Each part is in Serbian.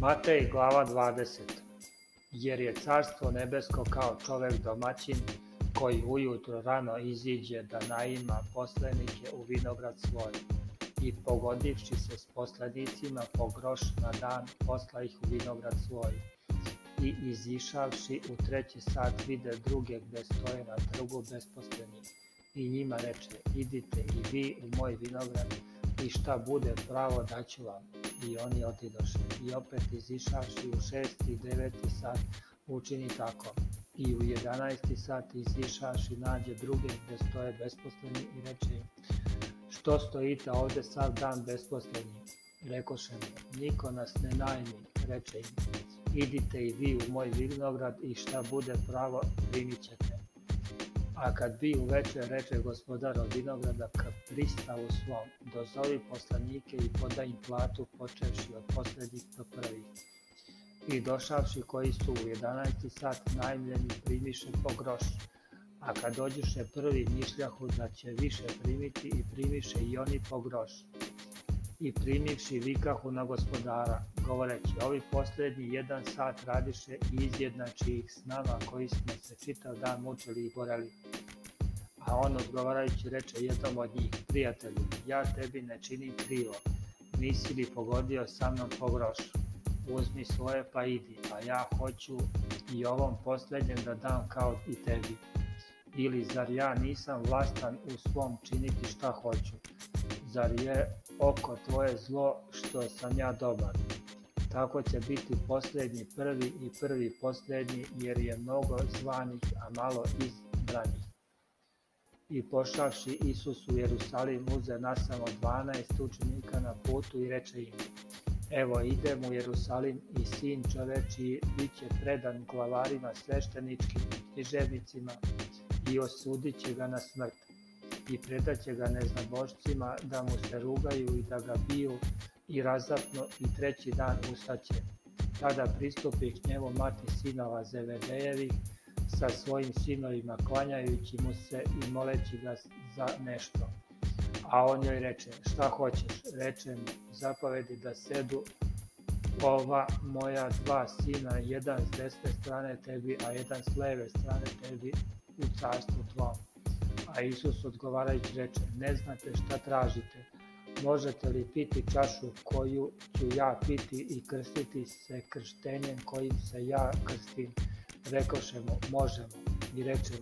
Matej glava 20 Jer je carstvo nebesko kao čovek domaćin, koji ujutro rano iziđe da naima poslenike u vinograd svoj, i pogodivši se s poslenicima po groš na dan posla ih u vinograd svoj, i izišavši u treći sat vide druge gde stoje na trgu besposleni, i njima reče, idite i vi u moj vinograd, i šta bude pravo daću vam. I oni otidoše. I opet izišavši u 6. i 9. sat učini tako. I u 11. sat izišaš i nađe druge gde stoje besposleni i reče im što stojite ovde sav dan besposleni. Rekoše mu, niko nas ne najmi, reče im, idite i vi u moj vinograd i šta bude pravo primit ćete a kad bi uveče reče gospodar od vinograda k pristavu svom, dozovi poslanike i podaj im platu počevši od poslednjih do prvih. I došavši koji su u 11. sat najmljeni primiše po grošu, a kad dođeše prvi mišljahu da će više primiti i primiše i oni po grošu i primivši vikahu na gospodara, govoreći, ovi posljednji jedan sat radiše i izjednači ih koji smo se čitav dan mučili i borali. A on odgovarajući reče jednom od njih, prijatelju, ja tebi ne činim krivo, nisi li pogodio sa mnom po grošu. Uzmi svoje pa idi, a ja hoću i ovom posljednjem da dam kao i tebi. Ili zar ja nisam vlastan u svom činiti šta hoću, Zar je oko tvoje zlo što sam ja dobar? Tako će biti poslednji prvi i prvi poslednji jer je mnogo zvanih, a malo izbranih. I pošavši Isus u Jerusalim uze nasamo 12 učenika na putu i reče im Evo idem u Jerusalim i sin čoveči bit će predan glavarima svešteničkim i književnicima i osudit će ga na smrt i predaće ga neznabošcima da mu se rugaju i da ga biju i razapnu i treći dan ustaće. Tada pristupi knjevo mati sinova Zebedejevih sa svojim sinovima klanjajući mu se i moleći ga za nešto. A on joj reče, šta hoćeš? Reče mu, zapovedi da sedu ova moja dva sina, jedan s desne strane tebi, a jedan s leve strane tebi u carstvu tvojom a Isus odgovarajući reče, ne znate šta tražite, možete li piti čašu koju ću ja piti i krstiti se krštenjem kojim se ja krstim? Rekoše možemo i reče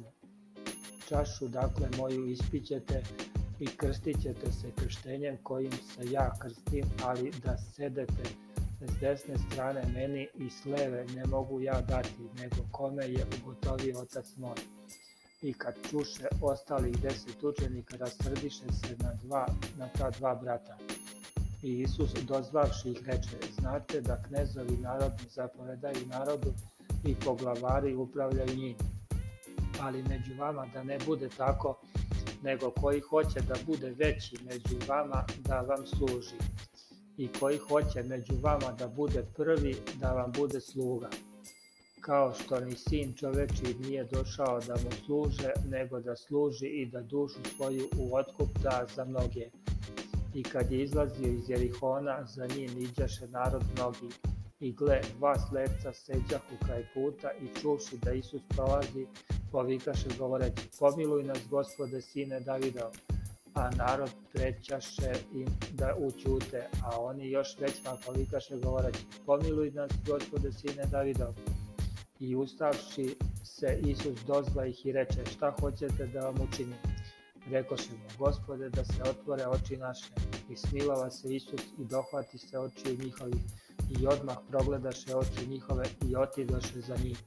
čašu dakle moju ispićete i krstit ćete se krštenjem kojim se ja krstim, ali da sedete s desne strane meni i s leve ne mogu ja dati, nego kome je ugotovio otac moj i kad čuše ostalih deset učenika da rasrdiše se na, dva, na ta dva brata. I Isus dozvavši ih reče, znate da knezovi narodu zapovedaju narodu i poglavari upravljaju njim. Ali među vama da ne bude tako, nego koji hoće da bude veći među vama da vam služi i koji hoće među vama da bude prvi da vam bude sluga kao što ni sin čoveči nije došao da mu služe, nego da služi i da dušu svoju u otkup da za mnoge. I kad je izlazio iz Jerihona, za njim iđaše narod mnogi. I gle, dva slepca seđahu kraj puta i čuvši da Isus prolazi, povikaše govoreći, pomiluj nas gospode sine Davida, A narod prećaše im da ućute, a oni još već većma povikaše govoreći, pomiluj nas gospode sine Davida, I ustavši se Isus dozva ih i reče, šta hoćete da vam učinim? Rekoše mu, gospode, da se otvore oči naše. I smilava se Isus i dohvati se očiju njihovih. I odmah progledaše oči njihove i otidoše za njim.